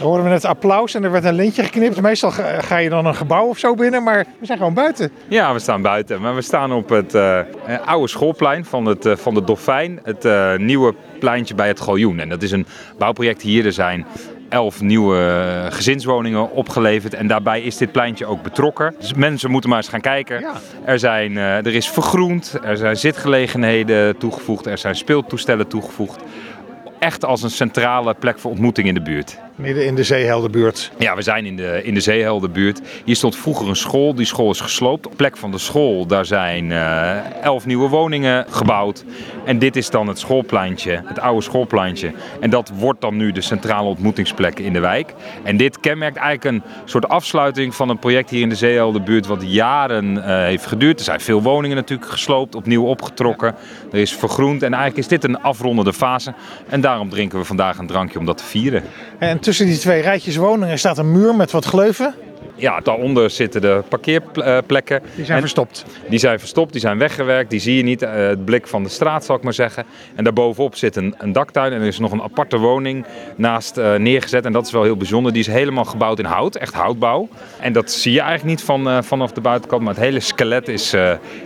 hoorden we net applaus en er werd een lintje geknipt. Meestal ga je dan een gebouw of zo binnen, maar we zijn gewoon buiten. Ja, we staan buiten. Maar we staan op het eh, eh, oude schoolplein van, het, eh, van de Dolfijn. Het nieuwe pleintje bij het Galjoen. En dat is een bouwproject hier. Er zijn elf nieuwe gezinswoningen opgeleverd. En daarbij is dit pleintje ook betrokken. Dus mensen moeten maar eens gaan kijken. Ja. Er, zijn, er is vergroend, er zijn zitgelegenheden toegevoegd, er zijn speeltoestellen toegevoegd. Echt als een centrale plek voor ontmoeting in de buurt. Midden in de Zeeheldenbuurt. Ja, we zijn in de, in de Zeeheldenbuurt. Hier stond vroeger een school. Die school is gesloopt. Op plek van de school, daar zijn eh, elf nieuwe woningen gebouwd. En dit is dan het schoolpleintje, het oude schoolpleintje. En dat wordt dan nu de centrale ontmoetingsplek in de wijk. En dit kenmerkt eigenlijk een soort afsluiting van een project hier in de Zeeheldenbuurt... wat jaren eh, heeft geduurd. Er zijn veel woningen natuurlijk gesloopt, opnieuw opgetrokken. Er is vergroend en eigenlijk is dit een afrondende fase. En daarom drinken we vandaag een drankje om dat te vieren. En tussen die twee rijtjes woningen staat een muur met wat gleuven. Ja, daaronder zitten de parkeerplekken. Die zijn En verstopt. Die zijn verstopt, die zijn weggewerkt, die zie je niet. eh, het blik van de straat, zal ik maar zeggen. En daarbovenop zit een, een daktuin en er is nog een aparte woning naast eh, neergezet. En dat is wel heel bijzonder. Die is helemaal gebouwd in hout, echt houtbouw. En dat zie je eigenlijk niet van, eh, vanaf de buitenkant, maar het hele skelet is,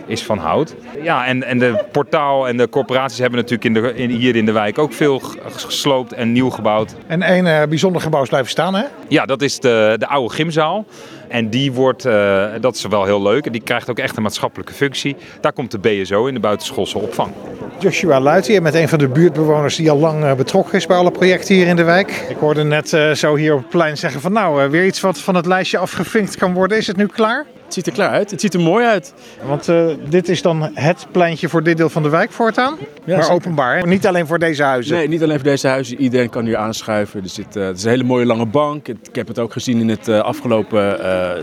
is van hout. Ja, en, en de portaal en de corporaties hebben natuurlijk in de, in, hier in de wijk ook veel gesloopt en nieuw gebouwd. En één bijzonder gebouw is blijven staan, hè? Ja, dat is de, de oude gymzaal. En die wordt, eh, dat is wel heel leuk. En die krijgt ook echt een maatschappelijke functie. Daar komt de BSO in de buitenschoolse opvang. Joshua Luit hier met een van de buurtbewoners die al lang eh, betrokken is bij alle projecten hier in de wijk. Ik hoorde net eh, zo hier op het plein zeggen van nou, eh, weer iets wat van het lijstje afgevinkt kan worden. Is het nu klaar? Het ziet er klaar uit. Het ziet er mooi uit. Want eh, dit is dan het pleintje voor dit deel van de wijk voortaan. maar zeker. openbaar, hè? niet alleen voor deze huizen. Nee, niet alleen voor deze huizen. Iedereen kan hier aanschuiven. Er zit, eh, het is een hele mooie lange bank. Ik heb het ook gezien in het eh, afgelopen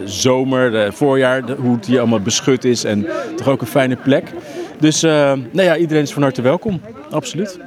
zomer, voorjaar, hoe het hier allemaal beschut is. En toch ook een fijne plek. Dus nou ja, iedereen is van harte welkom. Absoluut.